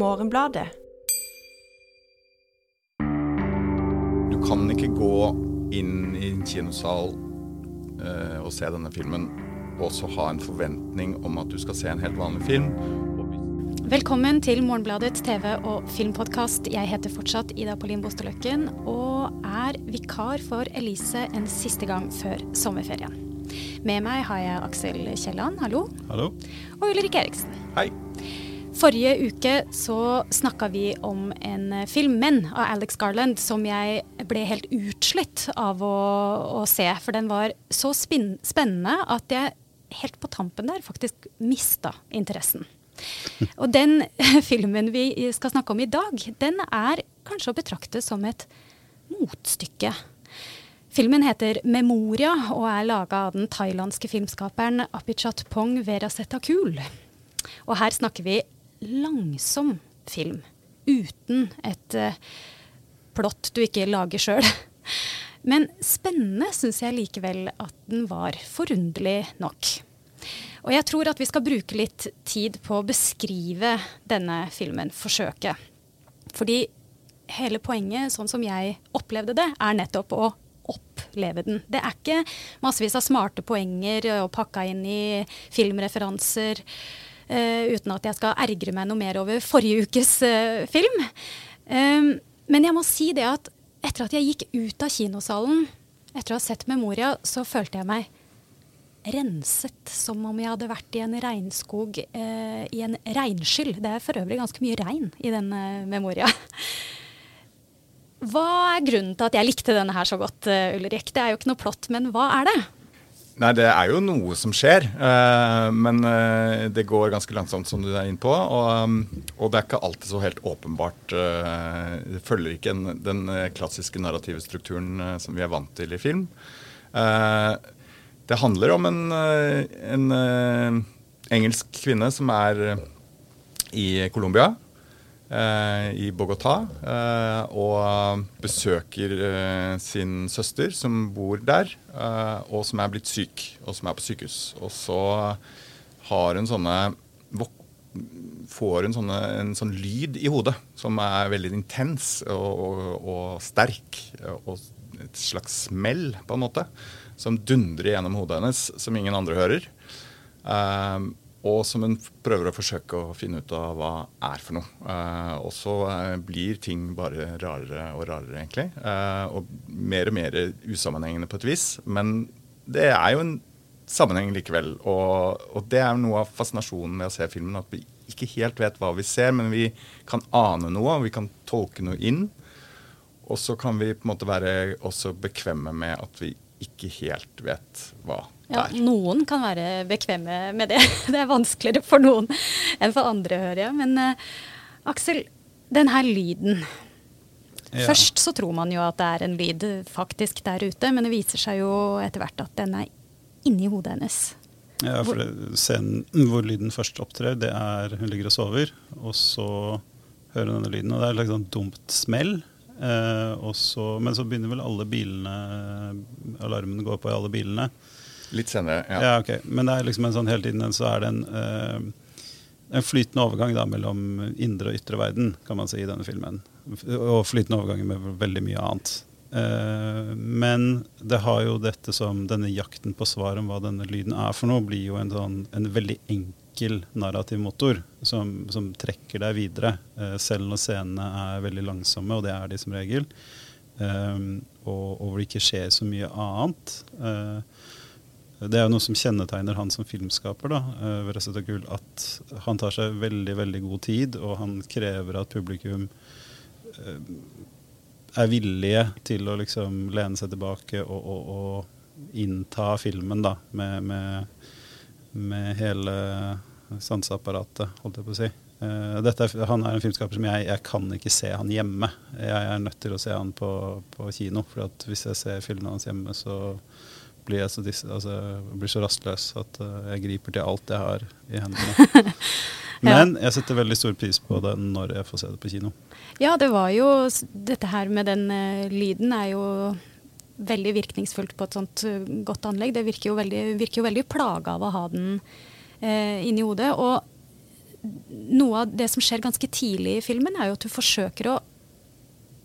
Morgenbladet. Du kan ikke gå inn i en kinosal eh, og se denne filmen og så ha en forventning om at du skal se en helt vanlig film. Velkommen til Morgenbladets TV- og filmpodkast. Jeg heter fortsatt Ida Pauline Bosteløkken og er vikar for Elise en siste gang før sommerferien. Med meg har jeg Aksel Kielland, hallo. Hallo. Og Ulrik Eriksen. Hei. Forrige uke så snakka vi om en film, 'Menn', av Alex Garland, som jeg ble helt utslitt av å, å se. For den var så spennende at jeg helt på tampen der faktisk mista interessen. Og den filmen vi skal snakke om i dag, den er kanskje å betrakte som et motstykke. Filmen heter 'Memoria' og er laga av den thailandske filmskaperen Apichat Pong Verasetakul. Og her snakker vi langsom film. Uten et uh, plott du ikke lager sjøl. Men spennende syns jeg likevel at den var, forunderlig nok. Og jeg tror at vi skal bruke litt tid på å beskrive denne filmen, forsøket. Fordi hele poenget, sånn som jeg opplevde det, er nettopp å oppleve den. Det er ikke massevis av smarte poenger og pakka inn i filmreferanser uten at jeg skal ergre meg noe mer over forrige ukes uh, film. Um, men jeg må si det at etter at jeg gikk ut av kinosalen etter å ha sett Memoria, så følte jeg meg renset, som om jeg hadde vært i en regnskog eh, i en regnskyll. Det er for øvrig ganske mye regn i denne Memoria. Hva er grunnen til at jeg likte denne her så godt, Ulrik? Det er jo ikke noe plott, men hva er det? Nei, det er jo noe som skjer. Uh, men uh, det går ganske langsomt, som du er inne på. Og, og, det er ikke alltid så helt åpenbart. Det følger ikke en, den klassiske narrative strukturen som vi er vant til i film. det handler om en, en engelsk kvinne som er i Colombia eh, i Bogotá eh, og besøker eh, sin søster som bor der, eh, og som er blitt syk, og som er på sykehus. Og så har hun sånne får hun sånne, en sånn lyd i hodet som er veldig intens og, og, og sterk. Og et slags smell, på en måte, som dundrer gjennom hodet hennes, som ingen andre hører. Um, og som en prøver å forsøke å finne ut av hva er for noe. Eh, og så uh, blir ting bare rarere og rarere, egentlig. Eh, og mer og mer usammenhengende på et vis. Men det er jo en sammenheng likevel. Og, og, det er noe av fascinasjonen med å se filmen. At vi ikke helt vet hva vi ser, men vi kan ane noe, og vi kan tolke noe inn. Og så kan vi på en måte være også bekvemme med at vi ikke helt vet hva ja, noen kan være bekvemme med det. Det er vanskeligere for noen enn for andre, hører jeg. Men uh, Aksel, den her lyden. Ja. Først så tror man jo at det er en lyd faktisk der ute, men det viser seg jo etter hvert at den er inni hodet hennes. Ja, for det, scenen hvor lyden først opptrer, det er hun ligger og sover, og så hører hun denne lyden, og det er et sånn dumt smell. Eh, så, men så begynner vel alle bilene Alarmen går på i alle bilene. Litt senere, ja. ja okay. Men det er liksom en sånn hele tiden så er det en, uh, en flytende overgang da, mellom indre og ytre verden, kan man si, i denne filmen. Og flytende overganger med veldig mye annet. Uh, men det har jo dette som denne jakten på svar om hva denne lyden er for noe, blir jo en, sånn, en veldig enkel narrativ motor som, som trekker deg videre. Uh, selv når scenene er veldig langsomme, og det er de som regel. Um, og, og, hvor det ikke skjer så mye annet. Uh, det er jo noe som kjennetegner han som filmskaper, da, uh, Gull, at han tar seg veldig veldig god tid, og han krever at publikum uh, er villige til å liksom lene seg tilbake og, og, og innta filmen da, med, med, med, hele sanseapparatet, holdt jeg på å si. Uh, er, han er en filmskaper som jeg, jeg kan ikke se han hjemme. Jeg er nødt til å se han på, på kino, for hvis jeg ser filmene hans hjemme, så blir jeg så, altså, blir så rastløs at uh, jeg griper til alt jeg har i hendene. Men jeg setter veldig stor pris på det når jeg får se det på kino. Ja, det var jo Dette her med den uh, lyden er jo veldig virkningsfullt på et sånt uh, godt anlegg. Det virker jo veldig, virker jo veldig plaga av å ha den inni hodet. Og noe av det som skjer ganske tidlig i filmen, er jo at du forsøker å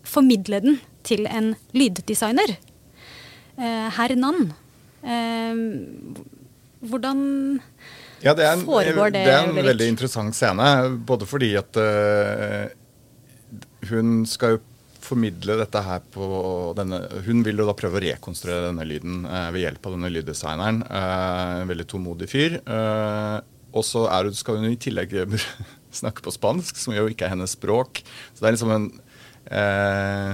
formidle den til en lyddesigner. Eh, Herr Nann. Eh, hvordan Ja, det en, Foregår det, det er en Ulrik? veldig interessant scene. Både fordi at eh, hun skal jo formidle dette her på denne Hun vil jo da prøve å rekonstruere denne lyden eh, ved hjelp av denne lyddesigneren. Eh, en veldig tålmodig fyr. Eh, og så skal hun i tillegg snakke på spansk, som jo ikke er hennes språk. Så det er liksom en eh,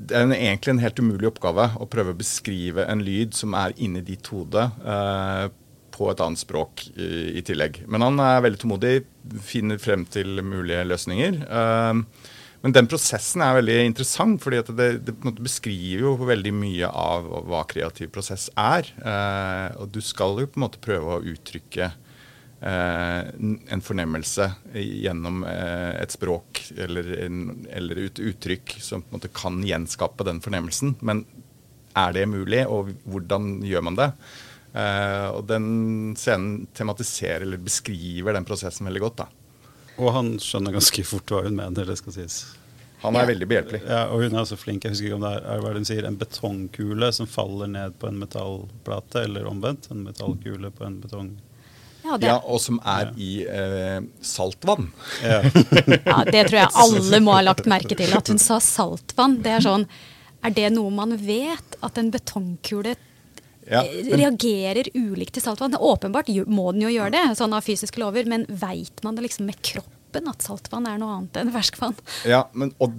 det er en, egentlig en helt umulig oppgave å prøve å beskrive en lyd som er inni ditt hode, eh, på et annet språk i, i tillegg. Men han er veldig tålmodig, finner frem til mulige løsninger. Eh, men den prosessen er veldig interessant, fordi det, det beskriver jo veldig mye av hva kreativ prosess er. Eh, og du skal jo på en måte prøve å uttrykke en fornemmelse gjennom eh, et språk eller, eller et uttrykk som på en måte kan gjenskape den fornemmelsen. Men er det mulig, og hvordan gjør man det? Eh, og den scenen tematiserer eller beskriver den prosessen veldig godt. da. Og han skjønner ganske fort hva hun mener, det skal sies. Han er Ja. veldig behjelpelig. Ja, og hun er så flink. Jeg husker ikke om det er, hva hun sier, en betongkule som faller ned på en metallplate, eller omvendt. En metallkule på en betong... Ja, Ja, og som er i eh, saltvann. Ja. ja, det tror jeg alle må ha lagt merke til. At hun sa saltvann. Det er sånn Er det noe man vet? At en betongkule Ja, eh, men- reagerer ulikt til saltvann? Åpenbart må den jo gjøre det, sånn av fysiske lover, men veit man det liksom med kroppen at saltvann er noe annet enn ferskvann? Ja, men, og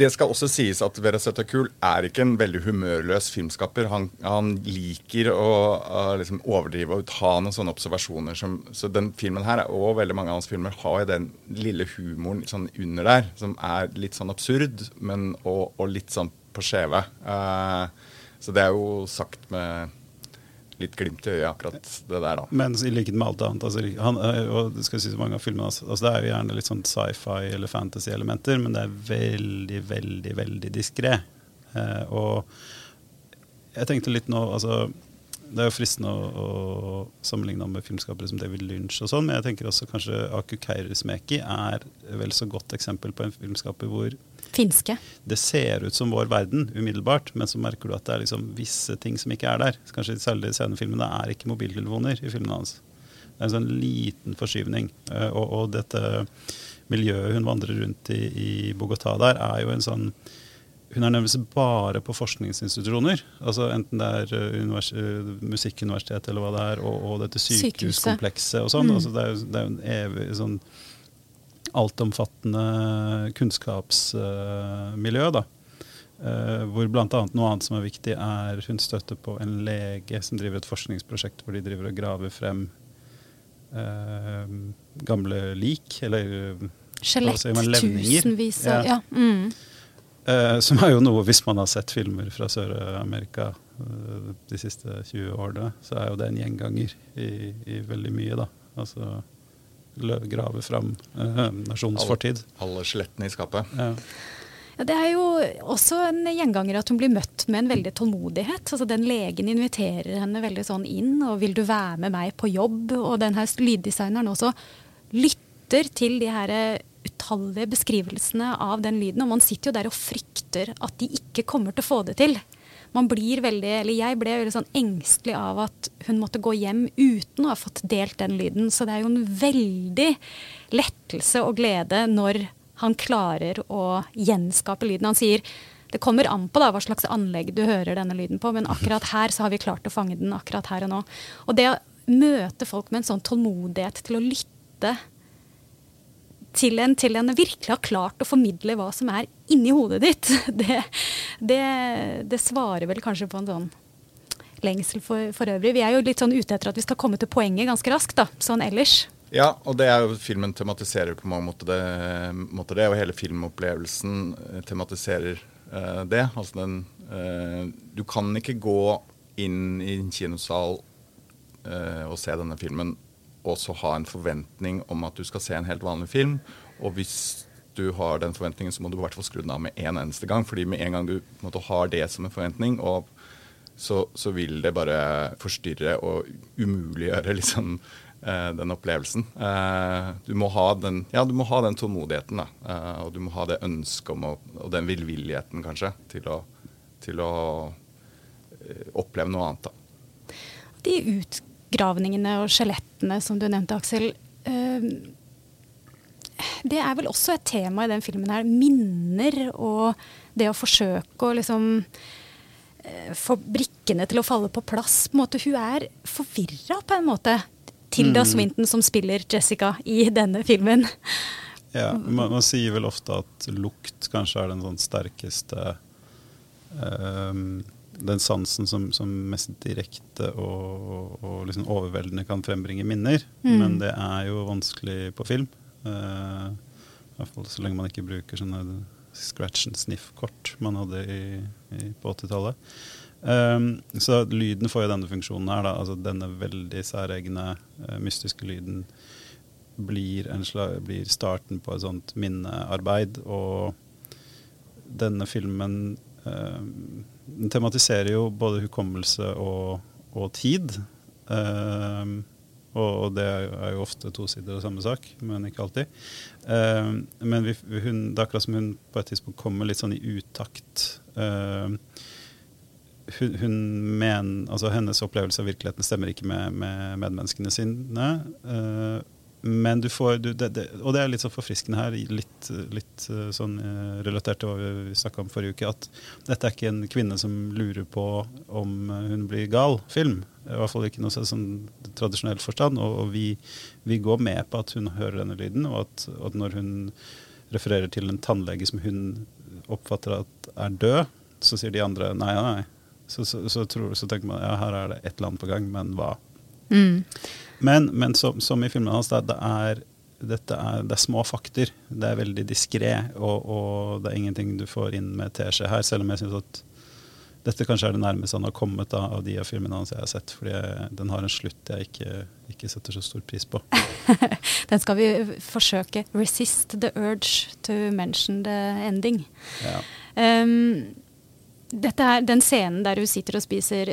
det skal også sies at Vera Zetakul er ikke en veldig humørløs filmskaper. Han, han liker å uh, liksom overdrive og ta noen sånne observasjoner. Som, så den filmen her, og veldig mange av hans filmer, har jo den lille humoren sånn under der, som er litt sånn absurd, men, og, og litt sånn på skjeve. Uh, så det er jo sagt med litt glimt i øyet, akkurat det der, da. Men i likhet med alt annet altså, han, og det skal jeg si så mange av filmene altså, altså, Det er jo gjerne litt sånn sci-fi eller fantasy-elementer, men det er veldig, veldig, veldig diskré. Eh, og jeg tenkte litt nå altså, Det er jo fristende å, å sammenligne med filmskapere som David Lynch og sånn, men jeg tenker også kanskje Aku Kaurismäki er vel så godt eksempel på en filmskaper hvor Finske. det ser ut som vår verden umiddelbart, men så merker du at det er liksom visse ting som ikke er der. Kanskje særlig i scenefilmene er ikke mobiltelefoner i filmene hans. Det er en sånn liten forskyvning. Eh, Og, og dette miljøet hun vandrer rundt i i Bogotá der, er jo en sånn Hun er nærmest bare på forskningsinstitusjoner. altså Enten det er eh, univers, eh, musikkuniversitet eller hva det er, og, og dette sykehuskomplekset og sånn. Mm. altså Det er jo det er jo en evig sånn altomfattende kunnskapsmiljø. da. Eh, hvor bl.a. noe annet som er viktig, er hun støtter på en lege som driver et forskningsprosjekt hvor de driver og graver frem eh, gamle lik, eller sier Skjelett. levninger. Tusenvis av Ja. ja. Mm. Eh, som er jo noe, hvis man har sett filmer fra Sør-Amerika eh, de siste 20 årene, så er jo det en gjenganger i, i veldig mye, da. Altså grave fram eh, nasjonens fortid. Alle skjelettene i skapet. Ja. Ja, det er jo også en gjenganger at hun blir møtt med en veldig tålmodighet. Altså Den legen inviterer henne veldig sånn inn, og 'vil du være med meg på jobb?' Og den her lyddesigneren også lytter til de her utallige beskrivelsene av den lyden. Og man sitter jo der og frykter at de ikke kommer til å få det til. Man blir veldig, eller Jeg ble veldig sånn engstelig av at hun måtte gå hjem uten å ha fått delt den lyden. Så det er jo en veldig lettelse og glede når han klarer å gjenskape lyden. Han sier det kommer an på da hva slags anlegg du hører denne lyden på, men akkurat her så har vi klart å fange den akkurat her og nå. Og det å møte folk med en sånn tålmodighet til å lytte til en, til en virkelig har klart å formidle hva som er inni hodet ditt, det, det, det svarer vel kanskje på en sånn lengsel for, for øvrig. Vi er jo litt sånn ute etter at vi skal komme til poenget ganske raskt, da, sånn ellers. Ja, og det er jo filmen tematiserer på mange måter det, måter det og hele filmopplevelsen eh, tematiserer uh, det. Altså den uh, Du kan ikke gå inn i en kinosal uh, og se denne filmen og så ha en forventning om at du skal se en helt vanlig film. Og hvis du har den forventningen, så må du i hvert fall skru den av med en eneste gang. fordi med en gang du måte, har det som en forventning, og så, så vil det bare forstyrre og umuliggjøre liksom, eh, den opplevelsen. Eh, du, må ha den, ja, må ha den tålmodigheten, da. Eh, og du må ha det ønsket om å, og den villvilligheten, kanskje, til å, til å oppleve noe annet. da. De utgravningene og skjelettene som du nevnte, Aksel. eh, det er vel også et tema i den filmen her. Minner og det å forsøke å liksom eh, få brikkene til å falle på plass. På måte, hun er forvirra på en måte. Tilda Mm. Swinton som spiller Jessica i denne filmen. Ja, man, man sier vel ofte at lukt kanskje er den sånn sterkeste ehm, Den sansen som, som mest direkte og, og liksom overveldende kan frembringe minner. Mm. Men det er jo vanskelig på film. Uh, I hvert fall så lenge man ikke bruker sånne scratch and sniff-kort man hadde i, i, på 80-tallet. Um, så lyden får jo denne funksjonen her. Da. Altså denne veldig særegne, uh, mystiske lyden blir, en slag, blir starten på et sånt minnearbeid. Og denne filmen eh, den tematiserer jo både hukommelse og, og tid. Uh, og, det er jo ofte to sider av samme sak, men ikke alltid. Eh, men vi, hun, det er akkurat som hun på et tidspunkt kommer litt sånn i utakt. Eh, hun, hun men, altså hennes opplevelse av virkeligheten stemmer ikke med, med medmenneskene sine. eh, men du får du, det, det, Og det er litt sånn forfriskende her, litt, litt eh, sånn eh, relatert til hva vi snakka om forrige uke, at dette er ikke en kvinne som lurer på om eh, hun blir gal film. I hvert fall ikke noe sånn tradisjonell forstand. Og, og vi, vi går med på at hun hører denne lyden, og at, at når hun refererer til en tannlege som hun oppfatter at er død, så sier de andre nei, nei. Så, så, så, tror, så tenker man ja, her er det et eller annet på gang, men hva? Mm. Men, men som, som i filmene hans, det, er, dette er, det er små fakter. Det er veldig diskré, og, og det er ingenting du får inn med teskje her. Selv om jeg syns at dette kanskje er det nærmeste han har kommet da, av de av filmene hans jeg har sett. Fordi jeg, den har en slutt jeg ikke, ikke setter så stor pris på. Den skal vi forsøke. Resist the urge to mention the ending. Ja. Um, dette er den scenen der hun sitter og spiser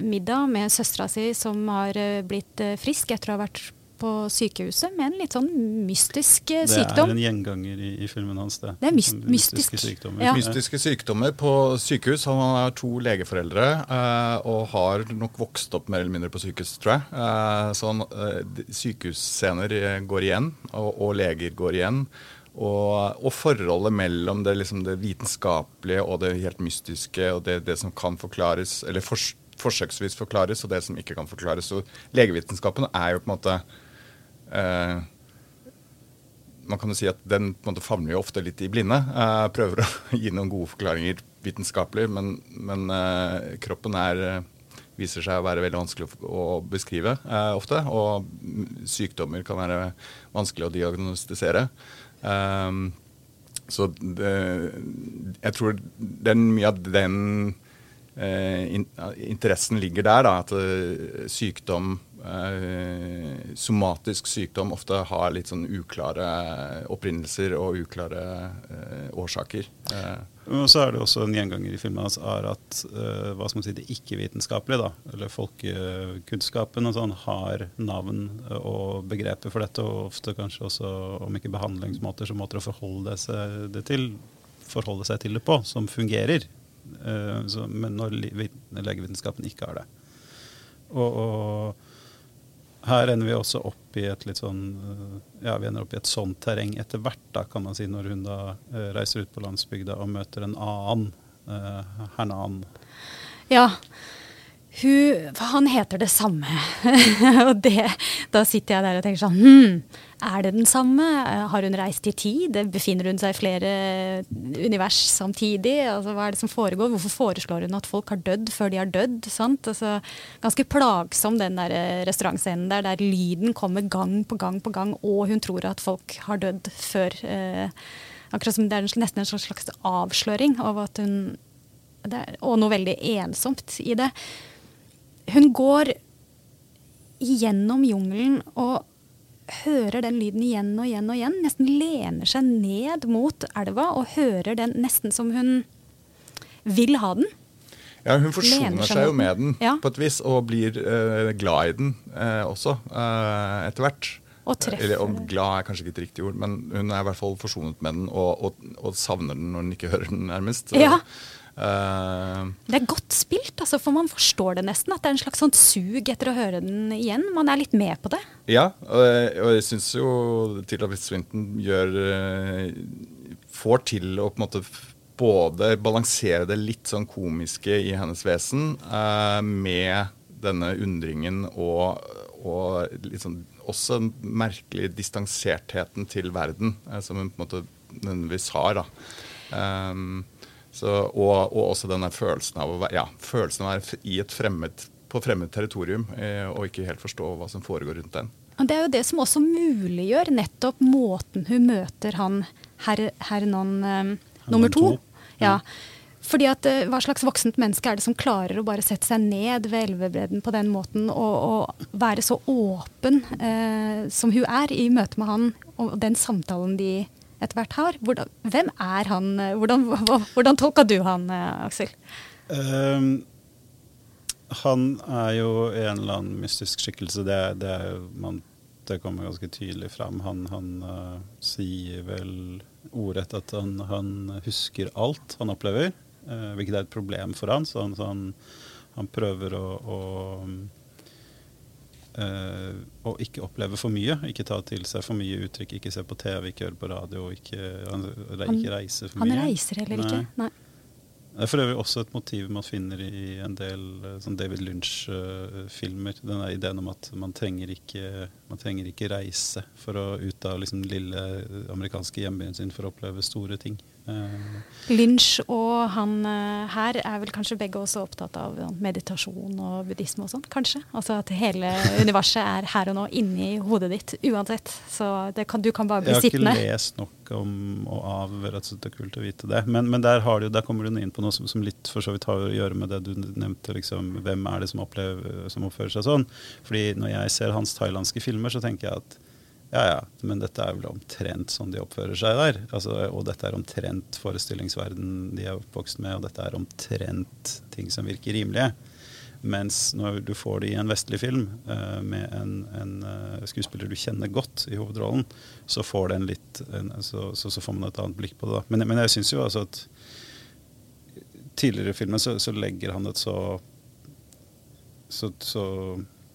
middag med søstera si som har eh, blitt eh, frisk etter å ha vært på sykehuset med en litt sånn mystisk sykdom. Det sykdom. er en gjenganger i, i filmen hans, det. Det er mys- Sånn mystisk. Mystiske sykdommer. Ja. Mystiske sykdommer på sykehus. Han har to legeforeldre eh, og har nok vokst opp mer eller mindre på sykehus, tror jeg. Eh, så han, eh, sykehusscener eh, går igjen, og, og leger går igjen. Og, og forholdet mellom det, liksom det vitenskapelige og det helt mystiske og det, det som kan forklares, eller fors, forsøksvis forklares, og det som ikke kan forklares. Så legevitenskapen er jo på en måte eh, man kan jo si at den på en måte favner jo ofte litt i blinde. Eh, prøver å gi noen gode forklaringer vitenskapelig, men, men eh, kroppen er, viser seg å være veldig vanskelig å, beskrive eh, ofte. Og mm, sykdommer kan være vanskelig å diagnostisere. Um, så det, jeg tror den, mye av den uh, in, interessen ligger der, da, at eh, sykdom uh, Somatisk sykdom ofte har litt sånn uklare opprinnelser og uklare uh, årsaker. Eh, Og så er det også en gjenganger i filmen hans er at uh, hva skal man si, det ikke-vitenskapelige, eller folkekunnskapen, og sånn, har navn og begreper for dette, og ofte kanskje også, om ikke behandlingsmåter, så måter å forholde seg, det til, forholde seg til det på, som fungerer. Uh, så, men når legevitenskapen ikke har det. Og, og her ender vi også opp i et litt sånn eh, Ja, vi ender opp i et sånt terreng etter hvert, da, kan man si, når hun da eh, reiser ut på landsbygda og møter en annen. Uh, Hernan. Ja. Hun, han heter det samme. og det, da sitter jeg der og tenker sånn hm, Er det den samme? Har hun reist i tid? Befinner hun seg i flere univers samtidig? Altså, hva er det som foregår? Hvorfor foreslår hun at folk har dødd før de har dødd? Altså, ganske plagsom den der eh, restaurantscenen der, der lyden kommer gang på gang på gang, og hun tror at folk har dødd før eh, Akkurat som det er nesten en slags avsløring av at hun er, Og noe veldig ensomt i det. Hun går gjennom jungelen og hører den lyden igjen og igjen og igjen. Nesten lener seg ned mot elva og hører den nesten som hun vil ha den. Ja, hun forsoner seg seg jo med den. Ja. på et vis, og blir eh, glad i den eh, også, eh, etter hvert. Og treffer Eller, og glad er kanskje ikke et riktig ord, men hun er i hvert fall forsonet med den, og, og, og savner den når hun ikke hører den, nærmest. Ja. eh, Det er godt spilt, altså, for man forstår det nesten. At det er en slags sånn sug etter å høre den igjen. Man er litt med på det. Ja, og og jeg syns jo Tilda Swinton gjør eh, Får til å på en måte både balansere det litt sånn komiske i hennes vesen eh, med denne undringen og, og sånn også den merkelige distansertheten til verden, eh, som hun på en måte nødvendigvis har. da. Ehm, så, og, og også denne følelsen av å være, ja, følelsen av å være i et fremmed, på fremmed territorium eh, og ikke helt forstå hva som foregår rundt den. Og det er jo det som også muliggjør nettopp måten hun møter han herr her non eh, nummer to. to. Ja. Fordi at eh, Hva slags voksent menneske er det som klarer å bare sette seg ned ved elvebredden på den måten og, og være så åpen eh, som hun er i møte med han og den samtalen de etter hvert har? Hvordan, hvem er han? eh, Hvordan, hvordan tolka du han, eh, Aksel? Um, han er jo en eller annen mystisk skikkelse. Det, det, man, det kommer ganske tydelig fram. Han, han uh, sier vel ordrett at han, han husker alt han opplever, uh, hvilket er et problem for han. Så han, så han prøver å, å eh, å ikke oppleve for mye, ikke ta til seg for mye uttrykk, ikke se på TV, ikke høre på radio, ikke, han, ikke reise for Han mye. reiser heller ikke. Nei. Det er for øvrig også et motiv man finner i en del eh, sånn David Lynch-filmer. Denne ideen om at man trenger, ikke, man trenger ikke reise for å ut av liksom, lille amerikanske hjembyen sin for å oppleve store ting. Eh, Lynch og han eh, her er vel kanskje begge også opptatt av meditasjon og buddhisme og sånn, kanskje? Altså at hele universet er her og nå inni hodet ditt uansett. Så det kan, du kan bare bli sittende. jeg har ikke lest nok om og av er kult å vite det. Men, men der, har du, der kommer du inn på noe som, som litt for så vidt har å gjøre med det du nevnte. Liksom, hvem er det som, opplever, som oppfører seg sånn? Fordi når jeg ser hans thailandske filmer, så tenker jeg at ja, ja, men dette er vel omtrent sånn de oppfører seg der. Altså, og dette er omtrent forestillingsverden de er oppvokst med, og dette er omtrent ting som virker rimelige. Mens når du får det i en vestlig film uh, med en, en uh, skuespiller du kjenner godt i hovedrollen, så får, en litt, en, så, så, så får man et annet blikk på det. da. Men, men jeg syns jo altså at tidligere i filmen så, så legger han et så, så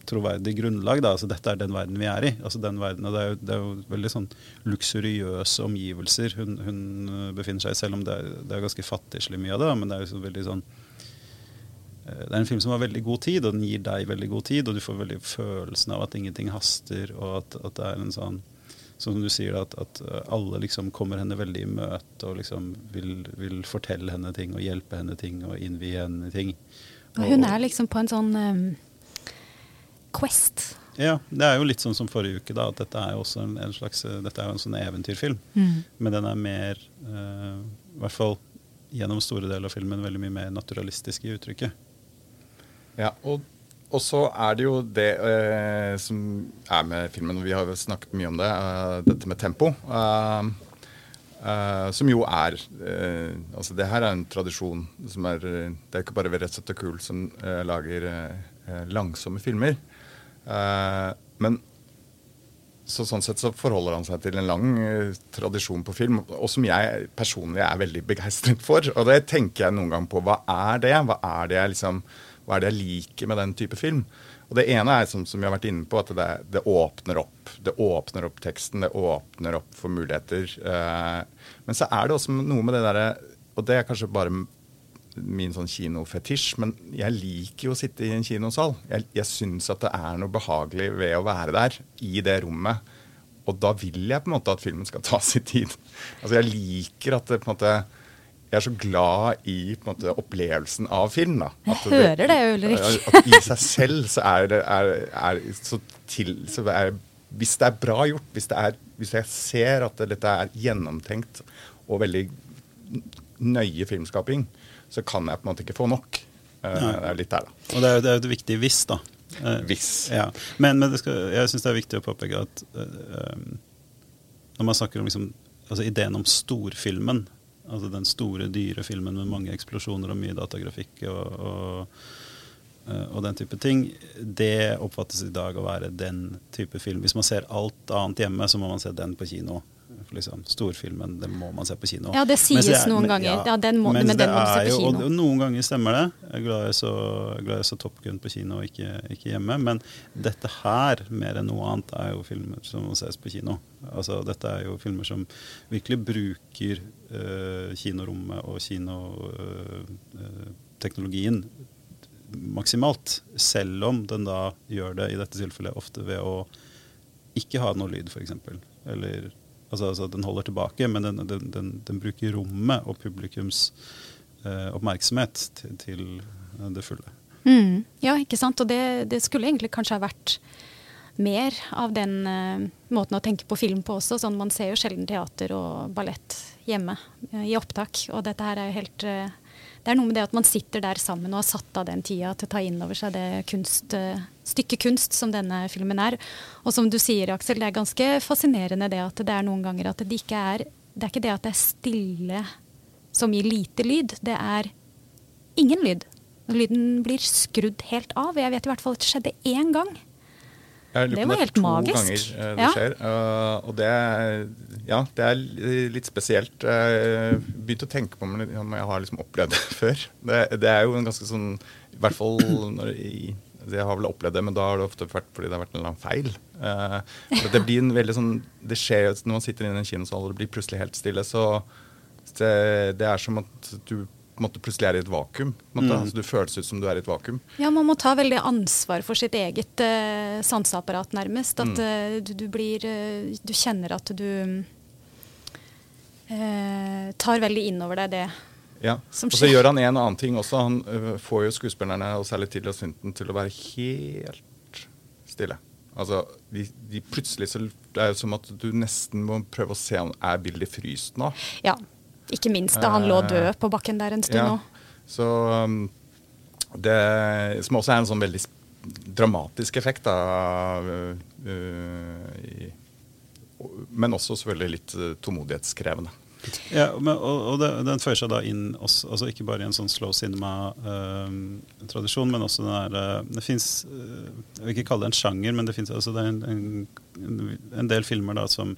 troverdig grunnlag. Da. Altså, dette er den verden vi er i. Altså, den verden, og det, er jo, det er jo veldig sånn luksuriøse omgivelser hun, hun eh, befinner seg i, selv om det er, det er ganske fattigslig mye av det. Men det er jo så veldig sånn eh, det er en film som har veldig god tid, og den gir deg veldig god tid. Og du får veldig følelsen av at ingenting haster, og at, at det er en sånn Som du sier, at, at eh, alle liksom kommer henne veldig i møte og liksom vil, vil fortelle henne ting og hjelpe henne ting og innvie henne ting. Og hun er liksom på en sånn quest. Ja, det er jo litt sånn som forrige uke, da, at dette er jo også en, en slags Dette er jo en sånn eventyrfilm. Mm. Men den er mer, uh, i hvert fall gjennom store deler av filmen, veldig mye mer naturalistisk i uttrykket. Ja, og, og så er det jo det eh, som er med filmen, og vi har jo snakket mye om det, uh, dette med tempo. Uh, eh, som jo er uh, Altså, det her er en tradisjon som er eh, Det er ikke bare Ved Rett og Kul som uh, lager eh, eh, langsomme filmer. Eh, men så sånn sett så forholder han seg til en lang eh, tradisjon på film, og som jeg personlig er veldig begeistret for. Og det tenker jeg noen gang på. Hva er det? Hva er det jeg liksom hva er det jeg liker med den type film? Og Det ene er som, som vi har vært inne på, at det, det åpner opp. Det åpner opp teksten, det åpner opp for muligheter. Eh, men så er det også noe med det derre Og det er kanskje bare min sånn kinofetisj, men jeg liker jo å sitte i en kinosal. Jeg, jeg syns at det er noe behagelig ved å være der, i det rommet. Og da vil jeg på en måte at filmen skal ta sin tid. Altså Jeg liker at det på en måte jeg er så glad i på en måte, opplevelsen av film. da. Jeg At hører det, Ulrik. At i seg selv så er det er, er så til, så er, Hvis det er bra gjort, hvis, det er, hvis jeg ser at det, dette er gjennomtenkt og veldig nøye filmskaping, så kan jeg på en måte ikke få nok. Eh, det er litt der, da. Og det er jo det er jo et viktig hvis, da. Eh, Hvis. Ja. Men, men det skal, jeg syns det er viktig å påpeke at eh, når man snakker om liksom, altså ideen om storfilmen, Altså den store, dyre filmen med mange eksplosjoner og mye datagrafikk og, og, og den type ting. Det oppfattes i dag å være den type film. Hvis man ser alt annet hjemme, så må man se den på kino. Liksom, storfilmen, den må man se på kino. Ja, det sies Mens noen ganger. Ja, den må- men den det må du se er på jo- kino. Og, noen ganger stemmer det. Jeg er glad jeg så, er glad jeg så Top Gun på kino og ikke, ikke hjemme. Men dette her, mer enn noe annet, er jo filmer som må ses på kino. Altså, dette er jo filmer som virkelig bruker øh, kinorommet og kinoteknologien maksimalt. Selv om den da gjør det i dette tilfellet ofte ved å ikke ha noe lyd, f.eks. Eller altså, altså den holder tilbake, men den, den, den, den bruker rommet og publikums eh, oppmerksomhet til, til det fulle. Mm, ja, ikke sant. Og det, det skulle egentlig kanskje ha vært mer av den eh, måten å tenke på film på også. Sånn, man ser jo sjelden teater og ballett hjemme eh, i opptak. Og dette her er jo helt eh, Det er noe med det at man sitter der sammen og har satt av den tida til å ta inn over seg det kunst, eh, stykket kunst som denne filmen er. Og som du sier, Aksel, det er ganske fascinerende det at det er noen ganger at det ikke er Det er ikke det at det er stille som gir lite lyd. Det er ingen lyd. Lyden blir skrudd helt av. Jeg vet i hvert fall at det skjedde én gang. Det var helt to magisk. ganger det det Ja. skjer. eh, og det ja, det er litt spesielt. Jeg begynte å tenke på om jeg har liksom opplevd det før. Det, det er jo en ganske sånn I hvert fall når jeg, jeg har vel opplevd det, men da har det ofte vært fordi det har vært en eller annen feil. Eh, det blir en veldig sånn Det skjer jo når man sitter inne i en kinosal og det blir plutselig helt stille, så det, det er som at du på måte plutselig er i et vakuum. På. Mm. Altså, du føles ut som du er i et vakuum. Ja, man må ta veldig ansvar for sitt eget uh, sanseapparat, nærmest. At Mm. eh, du, du blir eh, Du kjenner at du eh, tar veldig inn over deg det. Ja. Og så gjør han en annen ting også. Han ø, får jo skuespillerne, og særlig Tilly og Synten, til å være helt stille. Altså, de, de plutselig så Det er jo som at du nesten må prøve å se om er bildet fryst nå. Ja. Ikke minst da han lå død på bakken der en stund Ja. nå. Så um, det Som også er en sånn veldig dramatisk effekt, da. Uh, uh, i, men også selvfølgelig litt ø, tålmodighetskrevende. Ja, men, og, og det, Den føyer seg da inn også, altså ikke bare i en sånn slow cinema-tradisjon, men også den der, eh, Det fins Jeg vil ikke kalle det en sjanger, men det fins altså, det en, en, en del filmer da som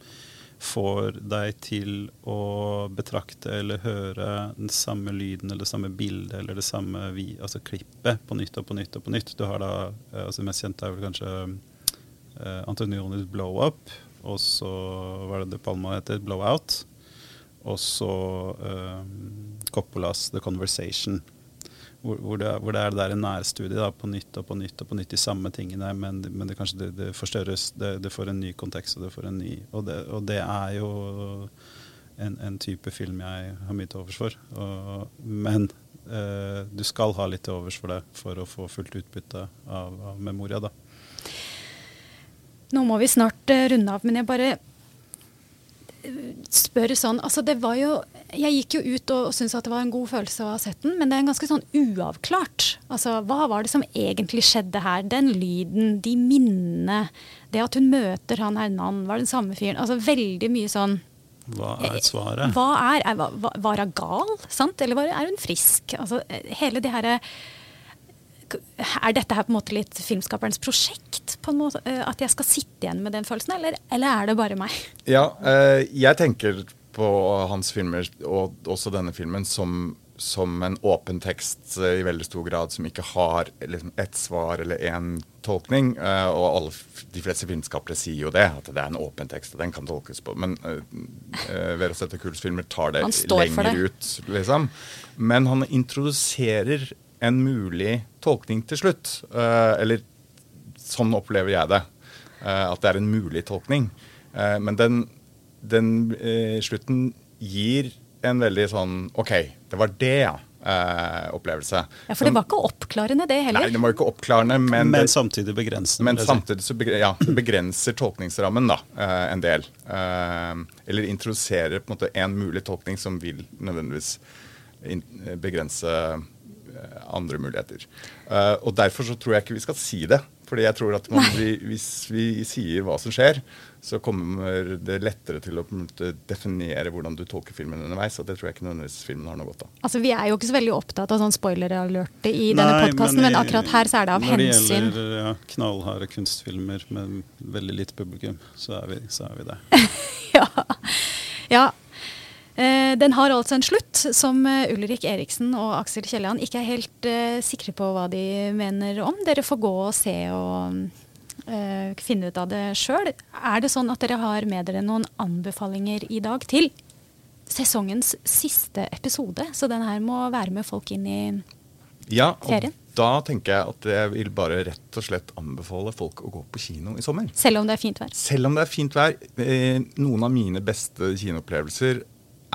får deg til å betrakte eller høre den samme lyden eller det samme bildet eller det samme vi, altså klippet på nytt og på nytt og på nytt. Du har da, eh, altså Det mest kjente er vel kanskje Antonionis 'Blow Up', og så hva er det De Palma heter, 'Blowout'. Og så um, Coppolas 'The Conversation'. Hvor, hvor, det, hvor det er det der nærstudiet da, på nytt og på nytt og på nytt de samme tingene, men, men det kanskje det, det forstørres. Det, det får en ny kontekst, og det får en ny Og det, og er jo en, en type film jeg har mye til overs for. Og, men eh, du skal ha litt til overs for det for å få fullt utbytte av, av Memoria, da. Nå må vi snart eh, runde av, men jeg bare eh, spør sånn Altså, det var jo Jeg gikk jo ut og syntes at det var en god følelse å ha sett den, men det er ganske sånn uavklart. Altså, hva var det som egentlig skjedde her? Den lyden, de minnene, det at hun møter han Hernan, var den samme fyren Altså veldig mye sånn Hva er svaret? Hva er, er var, var hun gal, sant? Eller var, er hun frisk? Altså, hele det herre Er dette her på en måte litt filmskaperens prosjekt? På en måte, eh, at jeg skal sitte igjen med den følelsen, eller, eller er det bare meg? Ja, eh, jeg tenker på hans filmer, og også denne filmen, som, som en åpen tekst eh, i veldig stor grad, som ikke har liksom, ett svar eller én tolkning. Eh, og alle, de fleste filmskapere sier jo det, at det er en åpen tekst, og den kan tolkes på. Men uh, Vera Sette Kuls filmer tar det lenger det. ut, liksom. Men han introduserer en mulig tolkning til slutt. eh, eller sånn opplever jeg det. eh, at det er en mulig tolkning. Eh, men den, den eh, slutten gir en veldig sånn OK, det var det, ja. opplevelse. Ja, For det var ikke oppklarende, det heller? Nei, det var ikke oppklarende, men, Men det, samtidig begrensende. men samtidig så begre, ja, begrenser tolkningsrammen da, en del. Eller introduserer på en måte en mulig tolkning som vil nødvendigvis in, begrense andre muligheter. Eh, og Derfor så tror jeg ikke vi skal si det Fordi jeg tror at man, vi, hvis vi sier hva som skjer, så kommer det lettere til å definere hvordan du tolker filmen underveis. og Det tror jeg ikke nødvendigvis filmen har noe godt av. Altså, Vi er jo ikke så veldig opptatt av sånn spoiler-alerte i Nei, denne podkasten, men, men, akkurat her så er det av hensyn. Når det gjelder ja, knallharde kunstfilmer med veldig lite publikum, så er vi, så er vi det. ja. ja. Eh, den har altså en slutt som eh, Ulrik Eriksen og Aksel Kielland ikke er helt uh, sikre på hva de mener om. Dere får gå og se og uh, finne ut av det sjøl. Er det sånn at dere har med dere noen anbefalinger i dag til sesongens siste episode? Så den her må være med folk inn i ja, ferien. Da tenker jeg at jeg vil bare rett og slett anbefale folk å gå på kino i sommer. Selv om det er fint vær? Selv om det er fint vær. Noen av mine beste kinoopplevelser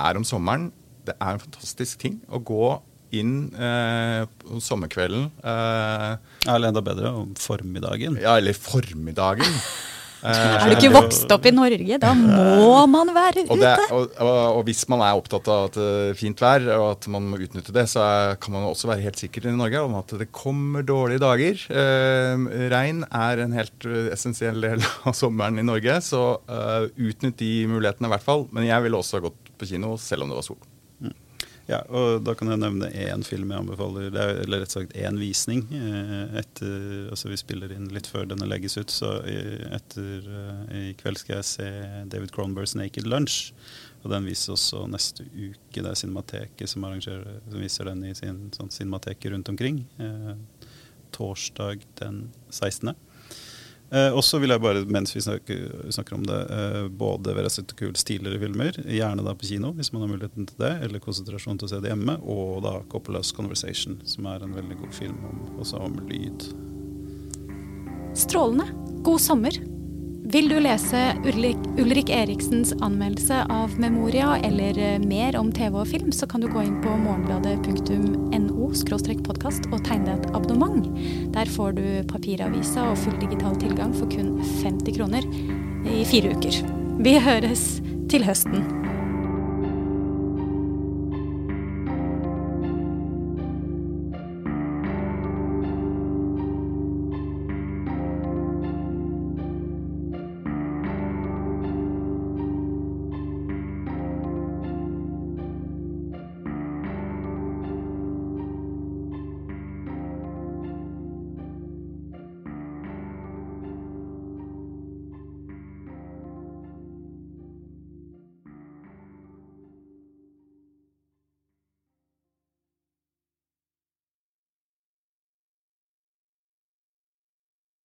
er om sommeren. Det er en fantastisk ting å gå inn eh, sommerkvelden. Eh, eller enda bedre om formiddagen. Ja, eller formiddagen. er du ikke vokst opp i Norge? Da må man være ute. Og, det, og, og, og, hvis man er opptatt av at det er fint vær, og at man må utnytte det, så er, kan man også være helt sikker i Norge om at det kommer dårlige dager. Eh, regn er en helt essensiell del av sommeren i Norge, så eh, utnytt de mulighetene i hvert fall. Men jeg ville også gått på kino selv om det var sol. Mm. Ja, og Da kan jeg nevne én film jeg anbefaler, er, eller rett og slett én visning. Eh, etter, altså Vi spiller inn litt før denne legges ut, så etter, eh, i kveld skal jeg se David Cronbergs 'Naked Lunch'. Og Den vises også neste uke. Det er Cinemateket som, som viser den i sin sånn Cinemateket rundt omkring. Eh, torsdag den 16. Eh, og så vil jeg bare, mens vi snakker, snakker om det, eh, både være sett kult stilere filmer, gjerne da på kino hvis man har muligheten til det, eller konsentrasjon til å se det hjemme, og da Coppolas 'Conversation', som er en veldig god film om, også om lyd. Strålende. God sommer. Vil du lese Ulrik, Eriksens anmeldelse av Memoria eller eh, mer om TV og film, så kan du gå inn på morgenbladet.no podkast og tegne deg et abonnement. Der får du papiravisa og full digital tilgang for kun 50 kroner i fire uker. Vi høres til høsten.